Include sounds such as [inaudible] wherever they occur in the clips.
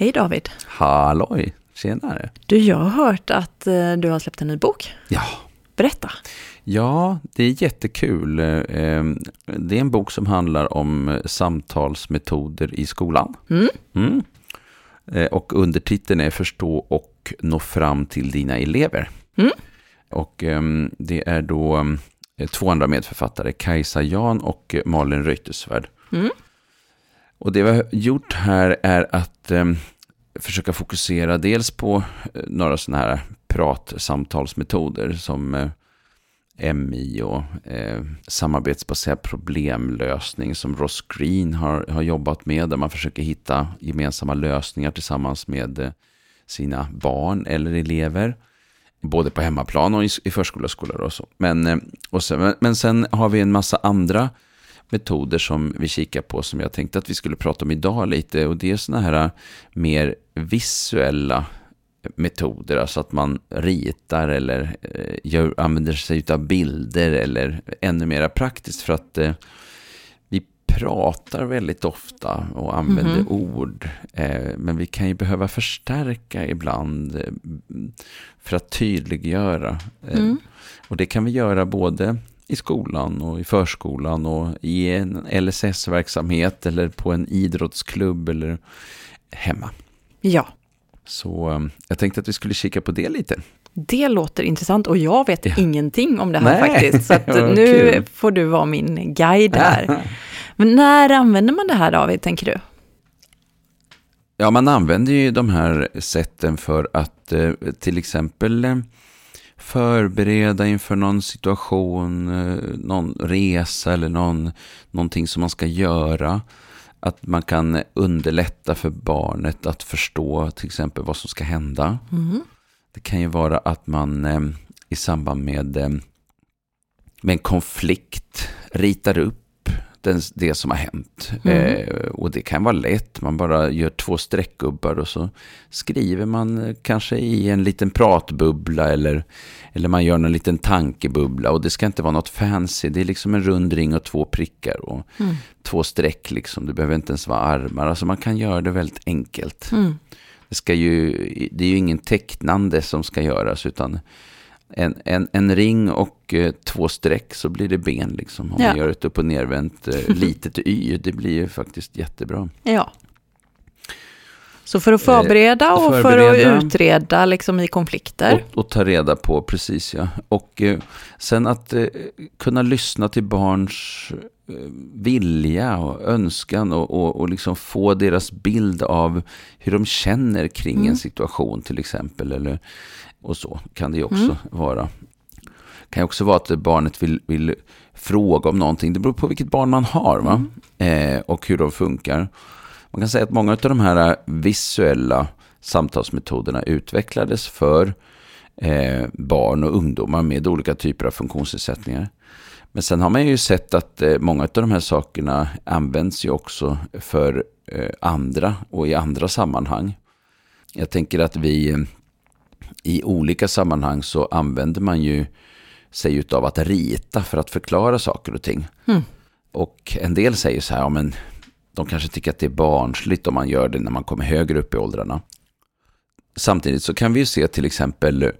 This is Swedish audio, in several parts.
Hej David. Halloj, tjenare. Du, jag har hört att eh, du har släppt en ny bok. Ja. Berätta. Ja, det är jättekul. Eh, Det är en bok som handlar om samtalsmetoder i skolan. Mm. Mm. Eh, Och undertiteln är Förstå och nå fram till dina elever. Mm. Och ehm, det är då eh, två andra medförfattare, Kajsa Jan och Malin Reuterswärd. Mm. Och det vi har gjort här är att eh, försöka fokusera dels på eh, några sådana här pratsamtalsmetoder som eh, MI och eh, samarbetsbaserad problemlösning som Ross Green har, har jobbat med, där man försöker hitta gemensamma lösningar tillsammans med eh, sina barn eller elever. Både på hemmaplan och i, i förskola och skola. Och så. Men, eh, och sen, men, men sen har vi en massa andra metoder som vi kikar på som jag tänkte att vi skulle prata om idag lite. Och det är sådana här eh, mer visuella metoder, alltså att man ritar eller eh, gör, använder sig av bilder eller ännu mer praktiskt för att eh, vi pratar väldigt ofta och använder Mhm. ord, eh, men vi kan ju behöva förstärka ibland eh, för att tydliggöra. Eh, Mm. och det kan vi göra både i skolan och i förskolan och i en LSS-verksamhet eller på en idrottsklubb eller hemma. Ja, Så eh, jag tänkte att vi skulle kika på det lite. det låter intressant och jag vet Ja. ingenting om det här Nej, faktiskt. Så [laughs] nu kul. får du vara min guide [laughs] här. Men när använder man det här David, tänker du? Ja, man använder ju de här sätten för att eh, till exempel eh, förbereda inför någon situation, eh, någon resa eller någon, någonting som man ska göra. Att man kan underlätta för barnet att förstå till exempel vad som ska hända. Mm. Det kan ju vara att man eh, i samband med, eh, med en konflikt ritar upp den, det som har hänt. Mm. Eh, och det kan vara lätt, man bara gör två streckgubbar och så skriver man kanske i en liten pratbubbla eller, eller man gör en liten tankebubbla. Och det ska inte vara något fancy, det är liksom en rund ring och två prickar och Mm. två streck liksom. Det behöver inte ens vara armar, alltså man kan göra det väldigt enkelt. Mm. Det, ska ju, det är ju ingen tecknande som ska göras utan en, en, en ring och eh, två streck så blir det ben liksom. Om Ja. man gör ett upp och nervänt eh, [laughs] litet y, det blir ju faktiskt jättebra. Ja. Så för att förbereda Eh, och för förbereda. att utreda liksom i konflikter. Och, och ta reda på, precis ja. Och eh, sen att eh, kunna lyssna till barns eh, vilja och önskan och, och, och liksom få deras bild av hur de känner kring Mm. en situation till exempel. Eller, och så kan det också Mm. vara. kan ju också vara att barnet vill, vill fråga om någonting. Det beror på vilket barn man har va? Eh, och hur de funkar. Man kan säga att många av de här visuella samtalsmetoderna utvecklades för eh, barn och ungdomar med olika typer av funktionsnedsättningar. Men sen har man ju sett att eh, många av de här sakerna används ju också för eh, andra och i andra sammanhang. Jag tänker att vi eh, i olika sammanhang så använder man ju sig utav att rita för att förklara saker och ting. Mm. Och en del säger så här, ja, men de kanske tycker att det är barnsligt om man gör det när man kommer högre upp i åldrarna. Samtidigt så kan vi ju se till exempel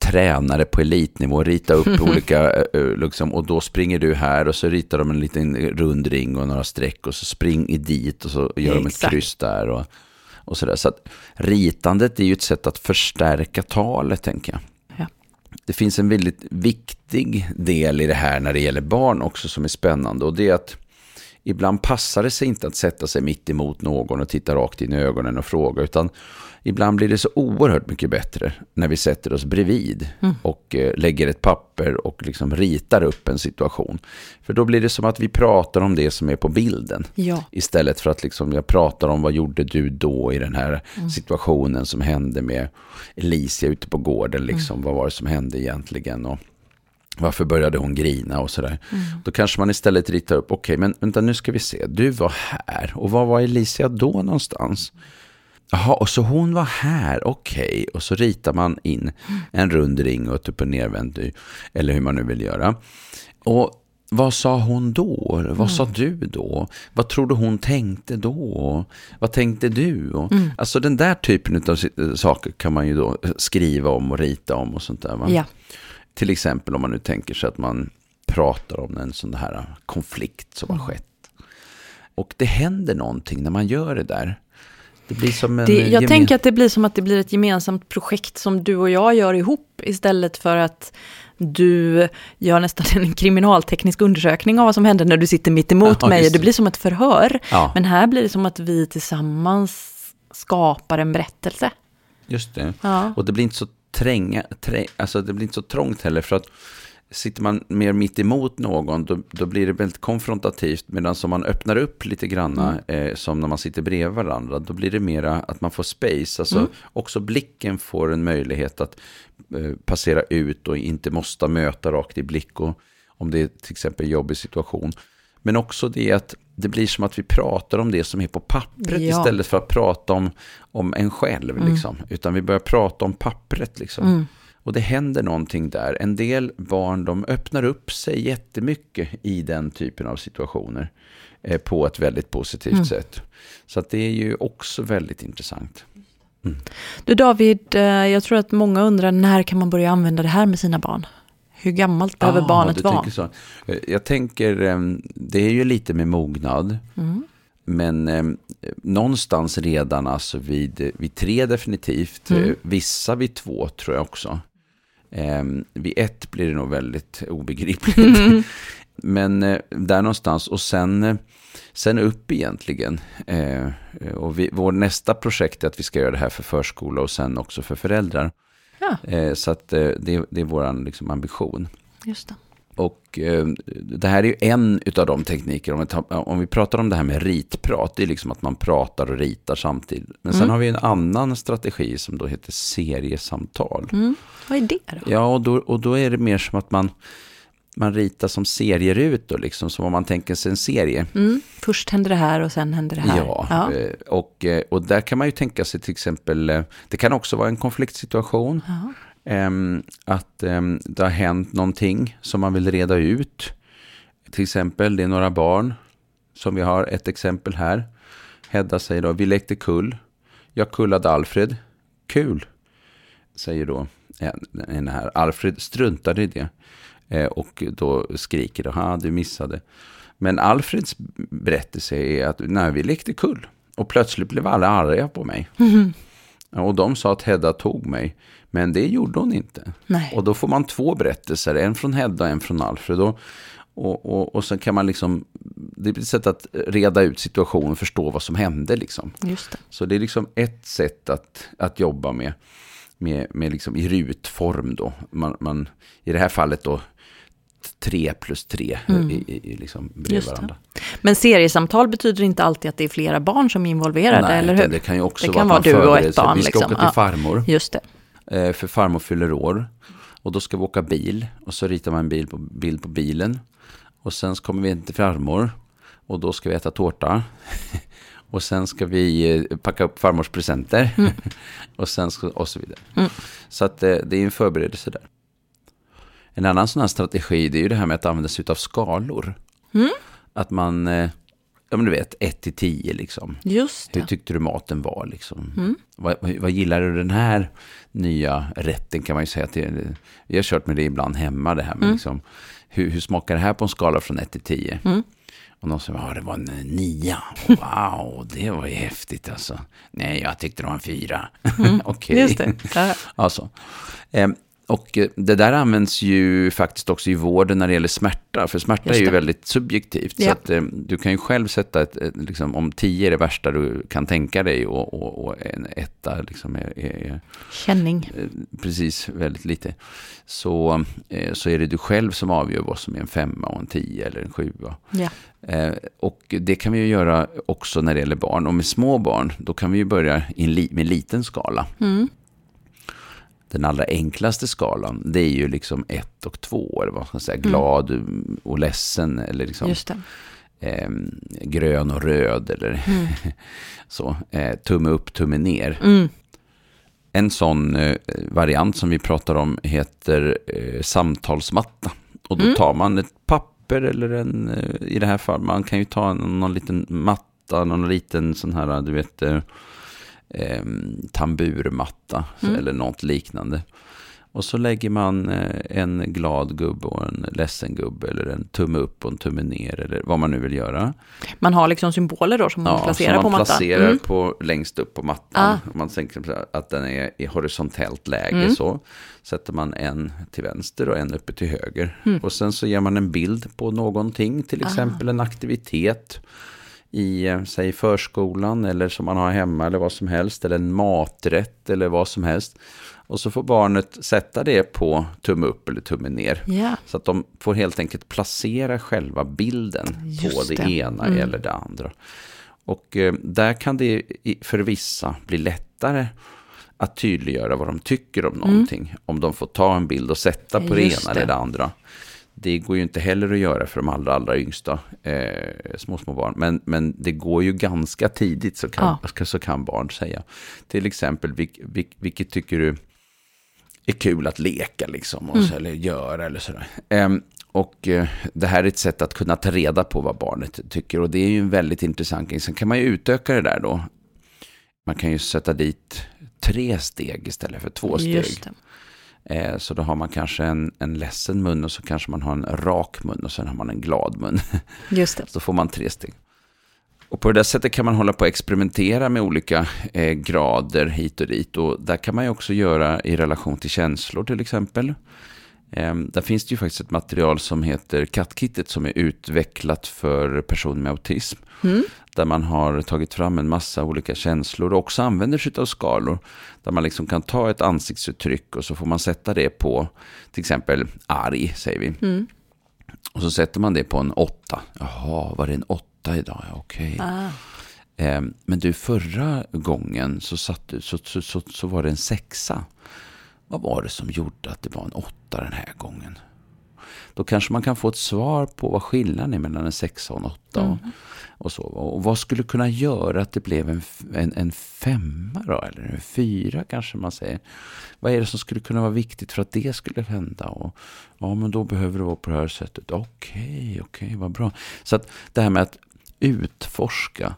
tränare på elitnivå rita upp [laughs] olika, eh, eh, liksom, och då springer du här och så ritar de en liten rund ring och några streck och så springer dit och så gör de ett kryss där. Och, och så där. Så att ritandet är ju ett sätt att förstärka talet, tänker jag. Ja. Det finns en väldigt viktig del i det här när det gäller barn också som är spännande. Och det är att ibland passar det sig inte att sätta sig mitt emot någon och titta rakt in i ögonen och fråga. Utan ibland blir det så oerhört mycket bättre när vi sätter oss bredvid Mm. och eh, lägger ett papper och liksom ritar upp en situation. För då blir det som att vi pratar om det som är på bilden. Ja. Istället för att liksom jag pratar om vad gjorde du då i den här Mm. situationen som hände med Alicia ute på gården. Liksom, Mm. Vad var det som hände egentligen? Och varför började hon grina och sådär. Mm. Då kanske man istället ritar upp, okej men vänta nu ska vi se, du var här och var var Alicia då någonstans? Jaha, och så hon var här, okej. Och så ritar man in en rund ring och ett upp och nervänt y, eller hur man nu vill göra. Och vad sa hon då? Vad sa du då? Vad trodde hon tänkte då? Vad tänkte du? Och, Alltså den där typen av saker kan man ju då skriva om och rita om och sånt där. Va? Ja. Till exempel om man nu tänker sig att man pratar om en sån här konflikt som har skett. Och det händer någonting när man gör det där. Det blir som en... Det, jag gemen- tänker att det blir som att det blir ett gemensamt projekt som du och jag gör ihop istället för att du gör nästan en kriminalteknisk undersökning av vad som händer när du sitter mitt emot Ja, mig. det det. blir som ett förhör. Ja. Men här blir det som att vi tillsammans skapar en berättelse. Just det. Ja. Och det blir inte så tränga, trä, alltså det blir inte så trångt heller för att sitter man mer mitt emot någon då, då blir det väldigt konfrontativt medan om man öppnar upp lite granna eh, som när man sitter bredvid varandra då blir det mera att man får space, alltså också blicken får en möjlighet att eh, passera ut och inte måste möta rakt i blick. Och om det är till exempel en jobbig situation. Men också det att det blir som att vi pratar om det som är på pappret Ja. istället för att prata om, om en själv. Liksom. Utan vi börjar prata om pappret. Liksom. Och det händer någonting där. En del barn de öppnar upp sig jättemycket i den typen av situationer. Eh, på ett väldigt positivt sätt. Så det är ju också väldigt intressant. Du David, eh, jag tror att många undrar när kan man börja använda det här med sina barn? Hur gammalt behöver Ah, barnet vara? så. Eh, Jag tänker, eh, det är ju lite med mognad. Mm. Men eh, någonstans redan alltså vid, vid tre definitivt. Mm. Eh, vissa vid två tror jag också. Eh, vid ett blir det nog väldigt obegripligt. Mm. [laughs] Men eh, där någonstans och sen, sen upp egentligen. Eh, och vi, vår nästa projekt är att vi ska göra det här för förskola och sen också för föräldrar. Ja, Eh, så att eh, det, det är vår liksom, ambition. just det. Och eh, det här är ju en utav de tekniker, om vi, tar, om vi pratar om det här med ritprat, det är liksom att man pratar och ritar samtidigt. Men sen har vi en annan strategi som då heter seriesamtal. Mm. Vad är det då? Ja, och då, och då är det mer som att man, man ritar som serierutor, liksom, som om man tänker sig en serie. Mm. Först händer det här och sen händer det här. Ja, eh, Och, eh, och där kan man ju tänka sig till exempel, eh, det kan också vara en konfliktsituation. Ja. Att det har hänt någonting som man vill reda ut. Till exempel, det är några barn som vi har ett exempel här. Hedda säger då, vi lekte kull. Jag kullade Alfred. Kul, säger då en här. Alfred struntade i det. Eh, och då skriker då, ha du missade. Men Alfreds berättelse är att nej, vi lekte kull. Och plötsligt blev alla arga på mig. Ja, Och de sa att Hedda tog mig. Men det gjorde hon inte. Nej. Och då får man två berättelser, en från Hedda och en från Alfred. Och, och, och, och sen kan man liksom, det blir ett sätt att reda ut situationen, förstå vad som hände liksom. Just det. Så det är liksom ett sätt att, att jobba med, med, med liksom i rutform då. Man, man, I det här fallet då, tre plus tre i, i, i liksom bredvid Mm. Det. varandra. Men seriesamtal betyder inte alltid att det är flera barn som är involverade, Nej, eller hur? det kan ju också Det vara kan vara du och ett barn, Vi ska liksom. åka till Ja. farmor. Just det. Eh, för farmor fyller år. Och då ska vi åka bil. Och så ritar man en bil på, bild på bilen. Och sen så kommer vi till farmor. Och då ska vi äta tårta. [laughs] och sen ska vi eh, packa upp farmors presenter. [laughs] och sen ska, och så vidare. Så att eh, det är en förberedelse där. En annan sån här strategi det är ju det här med att använda sig av skalor. Att man, eh, ja men du vet, 1 till 10 liksom. Just Hur det. tyckte du maten var liksom? Vad, vad, vad gillar du den här nya rätten kan man ju säga till. Vi har kört med det ibland hemma det här med liksom. Hur, hur smakar det här på en skala från 1 till 10? Och någon säger, ja det var en nia. [laughs] Wow, det var ju häftigt alltså. Nej, jag tyckte det var en fyra. [laughs] Okej. Just det. Ja. Alltså. Och eh, det där används ju faktiskt också i vården när det gäller smärta. För smärta är ju väldigt subjektivt. Så Ja. att, eh, du kan ju själv sätta ett, ett, liksom, om tio är det värsta du kan tänka dig och, och, och en etta liksom är, är, Känning. eh, precis väldigt lite. Så, eh, så är det du själv som avgör vad som är en femma och en tio eller en sjua. Ja. Eh, och det kan vi ju göra också när det gäller barn. Och med små barn, då kan vi ju börja li- med en liten skala. Mm. Den allra enklaste skalan, det är ju liksom ett och två, eller vad ska man säga, glad och ledsen, eller liksom eh, grön och röd, eller [laughs] så. Eh, tumme upp, tumme ner. Mm. En sån eh, variant som vi pratar om heter eh, samtalsmatta. Och då tar man ett papper eller en, eh, i det här fallet, man kan ju ta någon, någon liten matta, någon liten sån här, du vet, eh, tamburmatta mm. eller något liknande. Och så lägger man eh, en glad gubbe och en ledsen gubbe eller en tumme upp och en tumme ner eller vad man nu vill göra. Man har liksom symboler då som man ja, placerar som man på mattan? placerar mm. på, längst upp på mattan. Ah. Man tänker att den är i horisontellt läge mm. så. Sätter man en till vänster och en uppe till höger. Mm. Och sen så ger man en bild på någonting, till ah. exempel ah. en aktivitet i, eh, säg förskolan eller som man har hemma eller vad som helst. Eller en maträtt eller vad som helst. Och så får barnet sätta det på tumme upp eller tumme ner. Yeah. Så att de får helt enkelt placera själva bilden Just på det, det. ena mm. eller det andra. Och eh, där kan det för vissa bli lättare att tydliggöra vad de tycker om mm. någonting. Mm. Om de får ta en bild och sätta på Just det ena det. eller det andra. Det går ju inte heller att göra för de allra, allra yngsta eh, små, små barn. Men, men det går ju ganska tidigt så kan, ja. så kan barn säga. Till exempel, vilk, vilk, vilket tycker du är kul att leka liksom, och mm. så, eller göra eller sådär. Um, och uh, det här är ett sätt att kunna ta reda på vad barnet tycker. Och det är ju en väldigt intressant grej. Sen kan man ju utöka det där då. Man kan ju sätta dit tre steg istället för två steg. Eh, så då har man kanske en, en ledsen mun och så kanske man har en rak mun och sen har man en glad mun. [laughs] Just det. så får man tre steg. Och på det där sättet kan man hålla på att experimentera med olika eh, grader hit och dit. Och där kan man ju också göra i relation till känslor till exempel. Eh, där finns det ju faktiskt ett material som heter Kattkittet som är utvecklat för personer med autism. Mm. Där man har tagit fram en massa olika känslor och också använder sig av skalor. Där man liksom kan ta ett ansiktsuttryck och så får man sätta det på till exempel arg, säger vi. Mm. Och så sätter man det på en åtta. Jaha, var det en åtta? idag, okej. Okay. Ah. Eh, men du, förra gången så, satt, så, så, så, så var det en sexa. Vad var det som gjorde att det var en åtta den här gången? Då kanske man kan få ett svar på vad skillnaden är mellan en sexa och en åtta. Mm. Och, så. och vad skulle kunna göra att det blev en, en, en femma då? Eller en fyra kanske man säger. Vad är det som skulle kunna vara viktigt för att det skulle hända? Och, ja, men då behöver det vara på det här sättet. Okej, okay, okej, okay, vad bra. Så att det här med att utforska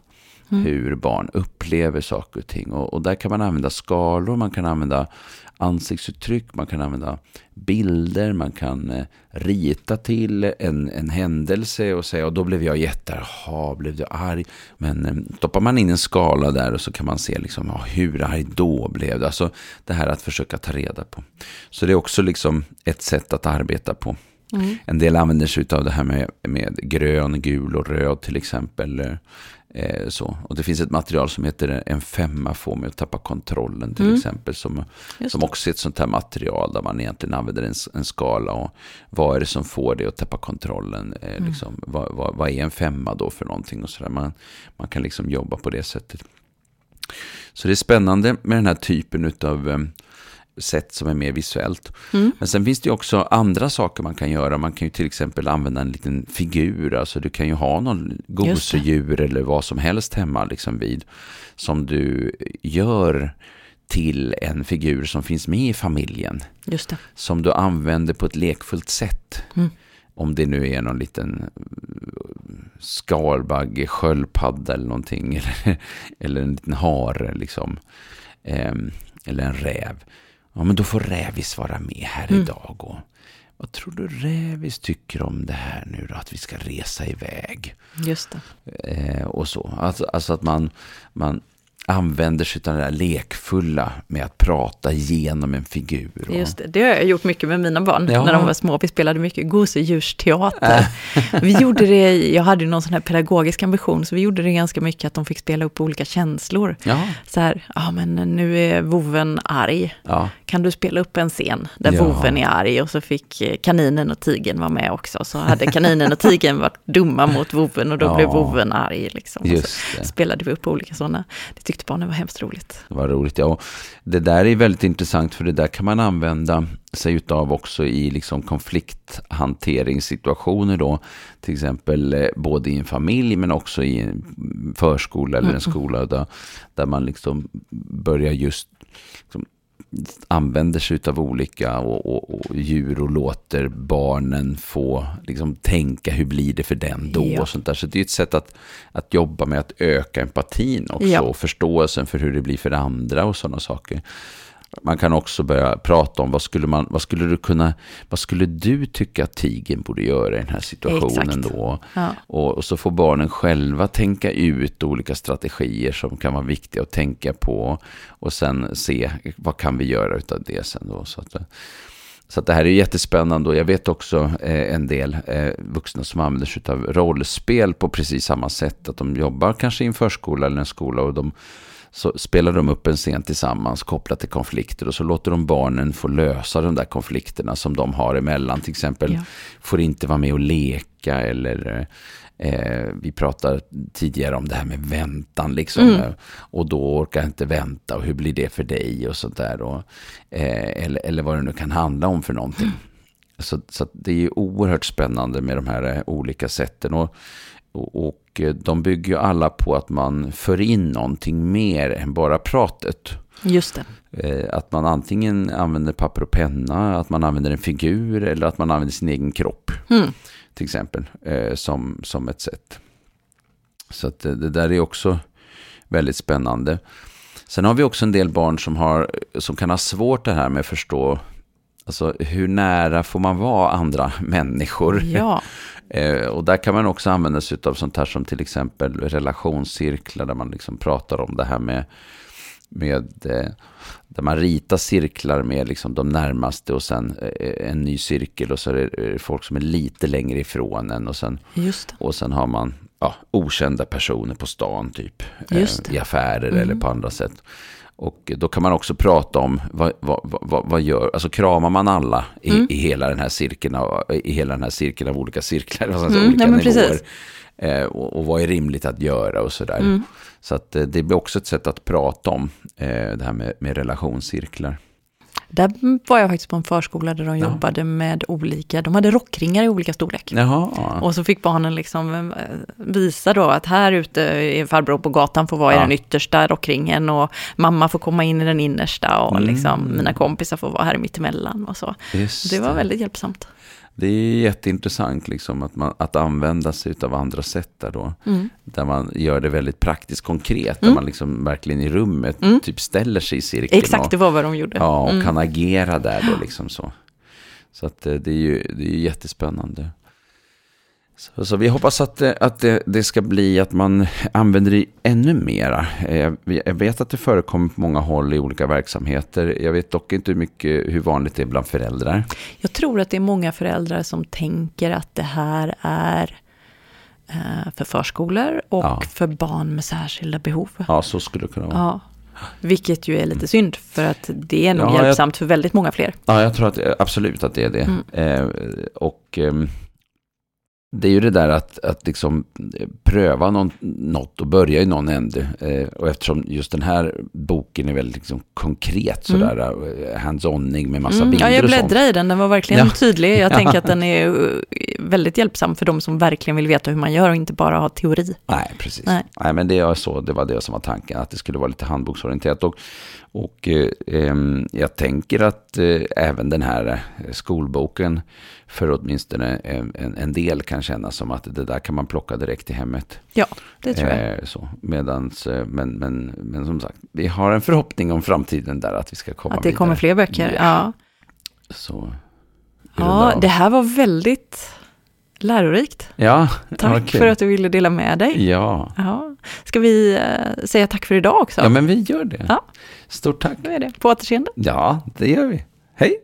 mm. hur barn upplever saker och ting. Och, och, där kan man använda skalor, man kan använda ansiktsuttryck, man kan använda bilder, man kan eh, rita till en, en händelse och säga och då blev jag jättearg, jaha, blev du arg? Men eh, stoppar man in en skala där och så kan man se liksom, ja, hur arg då blev du? Alltså det här att försöka ta reda på. Så det är också liksom ett sätt att arbeta på. Mm. En del använder sig av det här med, med grön, gul och röd till exempel. Eh, så. Och det finns ett material som heter En femma får mig att tappa kontrollen till mm. exempel. Som, som också är ett sånt här material där man egentligen använder en, en skala. Och vad är det som får dig att tappa kontrollen? Eh, mm. liksom, vad, vad, vad, är en femma då för någonting? Och så man, man kan liksom jobba på det sättet. Så det är spännande med den här typen av sätt som är mer visuellt. Mm. Men sen finns det ju också andra saker man kan göra. Man kan ju till exempel använda en liten figur. Alltså du kan ju ha någon gosedjur eller vad som helst hemma liksom vid. Som du gör till en figur som finns med i familjen. Som du använder på ett lekfullt sätt. Mm. Om det nu är någon liten skalbagge, sköldpadda eller någonting. Eller, [laughs] eller en liten hare liksom. Eh, eller en räv. Ja, men då får Rävis vara med här mm. idag. Och vad tror du Rävis tycker om det här nu då? Att vi ska resa iväg. Just det. Eh, och så. Alltså, alltså, att man, man använder sig av det där lekfulla med att prata genom en figur. Och... Just det, det har jag gjort mycket med mina barn ja. när de var små. Vi spelade mycket gosedjursteater. vi gjorde det, jag hade någon sån här pedagogisk ambition, så vi gjorde det ganska mycket att de fick spela upp olika känslor. Ja. Så här, ja men nu är voven arg. Ja. Kan du spela upp en scen där ja. voven är arg? Och så fick kaninen och tigen vara med också. Så hade kaninen och tigen varit dumma mot voven och då ja. blev voven arg. Liksom. Just så spelade vi upp olika sådana. Det tyckte barnen var hemskt roligt. Det var roligt, ja. det där är väldigt intressant för det där kan man använda sig utav också i liksom konflikthanteringssituationer då. Till exempel eh, både i en familj men också i en förskola eller en skola där, där man liksom börjar just liksom använder sig av olika och, och, och, djur och låter barnen få liksom, tänka hur blir det för den då. Ja. Och sånt där. Så det är ett sätt att, att jobba med att öka empatin också ja. och förståelsen för hur det blir för andra och sådana saker. Man kan också börja prata om vad skulle, man, vad skulle du kunna, vad skulle du tycka att tigern borde göra i den här situationen Exakt. då? Ja. Och, och, så får barnen själva tänka ut olika strategier som kan vara viktiga att tänka på. Och sen se vad kan vi göra utav det sen då. Så att, så det här är jättespännande och jag vet också eh, en del eh, vuxna som använder sig av rollspel på precis samma sätt. Att de jobbar kanske i en förskola eller en skola och de så spelar de upp en scen tillsammans kopplat till konflikter och så låter de barnen få lösa de där konflikterna som de har emellan. Till exempel ja. får inte vara med och leka eller eh, vi pratade tidigare om det här med väntan liksom. Mm. Och då orkar jag inte vänta och hur blir det för dig och sånt där. Och, eh, eller, eller vad det nu kan handla om för någonting. Mm. Så, så det är ju oerhört spännande med de här eh, olika sätten. Och, och, Eh, de bygger ju alla på att man för in någonting mer än bara pratet. Just det. Eh, att man antingen använder papper och penna, att man använder en figur eller att man använder sin egen kropp. Mm. Till exempel, eh, som, som ett sätt. Så att det där är också väldigt spännande. Sen har vi också en del barn som, har, som kan ha svårt det här med att förstå Alltså hur nära får man vara andra [laughs] människor? Ja. [laughs] Eh, och där kan man också använda sig av sånt här som till exempel relationscirklar där man liksom pratar om det här med, med eh, där man ritar cirklar med liksom de närmaste och sen eh, en ny cirkel och så är det folk som är lite längre ifrån en och sen, och sen har man ja, okända personer på stan typ, i affärer mm. eller på andra sätt. Och då kan man också prata om vad, vad, vad, vad gör, alltså kramar man alla i, mm. i, hela den här cirkeln av, i hela den här cirkeln av olika cirklar, [laughs] alltså mm, olika ja, nivåer. Eh, och, och, vad är rimligt att göra och sådär. Mm. Så att eh, det blir också ett sätt att prata om eh, det här med, med relationscirklar. Där var jag faktiskt på en förskola där de ja. jobbade med olika, de hade rockringar i olika storlek. Jaha. Och så fick barnen liksom eh, visa då att här ute är farbror på gatan får vara ja. i den yttersta rockringen och mamma får komma in i den innersta och mm. liksom mina kompisar får vara här mittemellan och så. Just det var väldigt hjälpsamt det är jätteintressant liksom att, man, att använda sig av andra sätt där då. Mm. Där man gör det väldigt praktiskt konkret. Mm. Där man liksom verkligen i rummet mm. typ ställer sig i cirkeln. Exakt, och, det var vad de gjorde. Ja, och mm. kan agera där då liksom så. [gasps] Så att eh, det är ju det är jättespännande. Så, så, vi hoppas att, att det, det, ska bli att man använder det ännu mera. Jag, jag, vet att det förekommer på många håll i olika verksamheter. Jag vet dock inte hur, mycket, hur vanligt det är bland föräldrar. Jag tror att det är många föräldrar som tänker att det här är eh, för förskolor och ja. för barn med särskilda behov. Ja, så skulle det kunna vara. Ja. Vilket ju är lite synd, för att det är nog ja, hjälpsamt jag, för väldigt många fler. Ja, jag tror att, absolut att det är det. Mm. Eh, och... Eh, det är ju det där att, att liksom pröva någon, något och börja i någon ände. Eh, och eftersom just den här boken är väldigt liksom konkret mm. sådär, eh, hands-onig med massa mm, bilder Ja, jag bläddrade i den, den var verkligen ja. tydlig. Jag [laughs] tänker att den är eh, väldigt hjälpsam för de som verkligen vill veta hur man gör och inte bara ha teori. Nej, precis. Nej, Nej men det, är så, det var det som var tanken, att det skulle vara lite handboksorienterat. Och, och eh, jag tänker att eh, även den här eh, skolboken för åtminstone en, en, del kan kännas som att det där kan man plocka direkt i hemmet. Ja, det tror jag. Eh, så, medans, eh, men, men, men som sagt, vi har en förhoppning om framtiden där att vi ska komma Att det vidare. kommer fler böcker, ja. Så, ja, det här var väldigt lärorikt. Ja, Tack okay. för att du ville dela med dig. Ja. ja. Ska vi äh, säga tack för idag också? Ja, men vi gör det. Ja. Stort tack. Då är det. På återseende. Ja, det gör vi. Hej.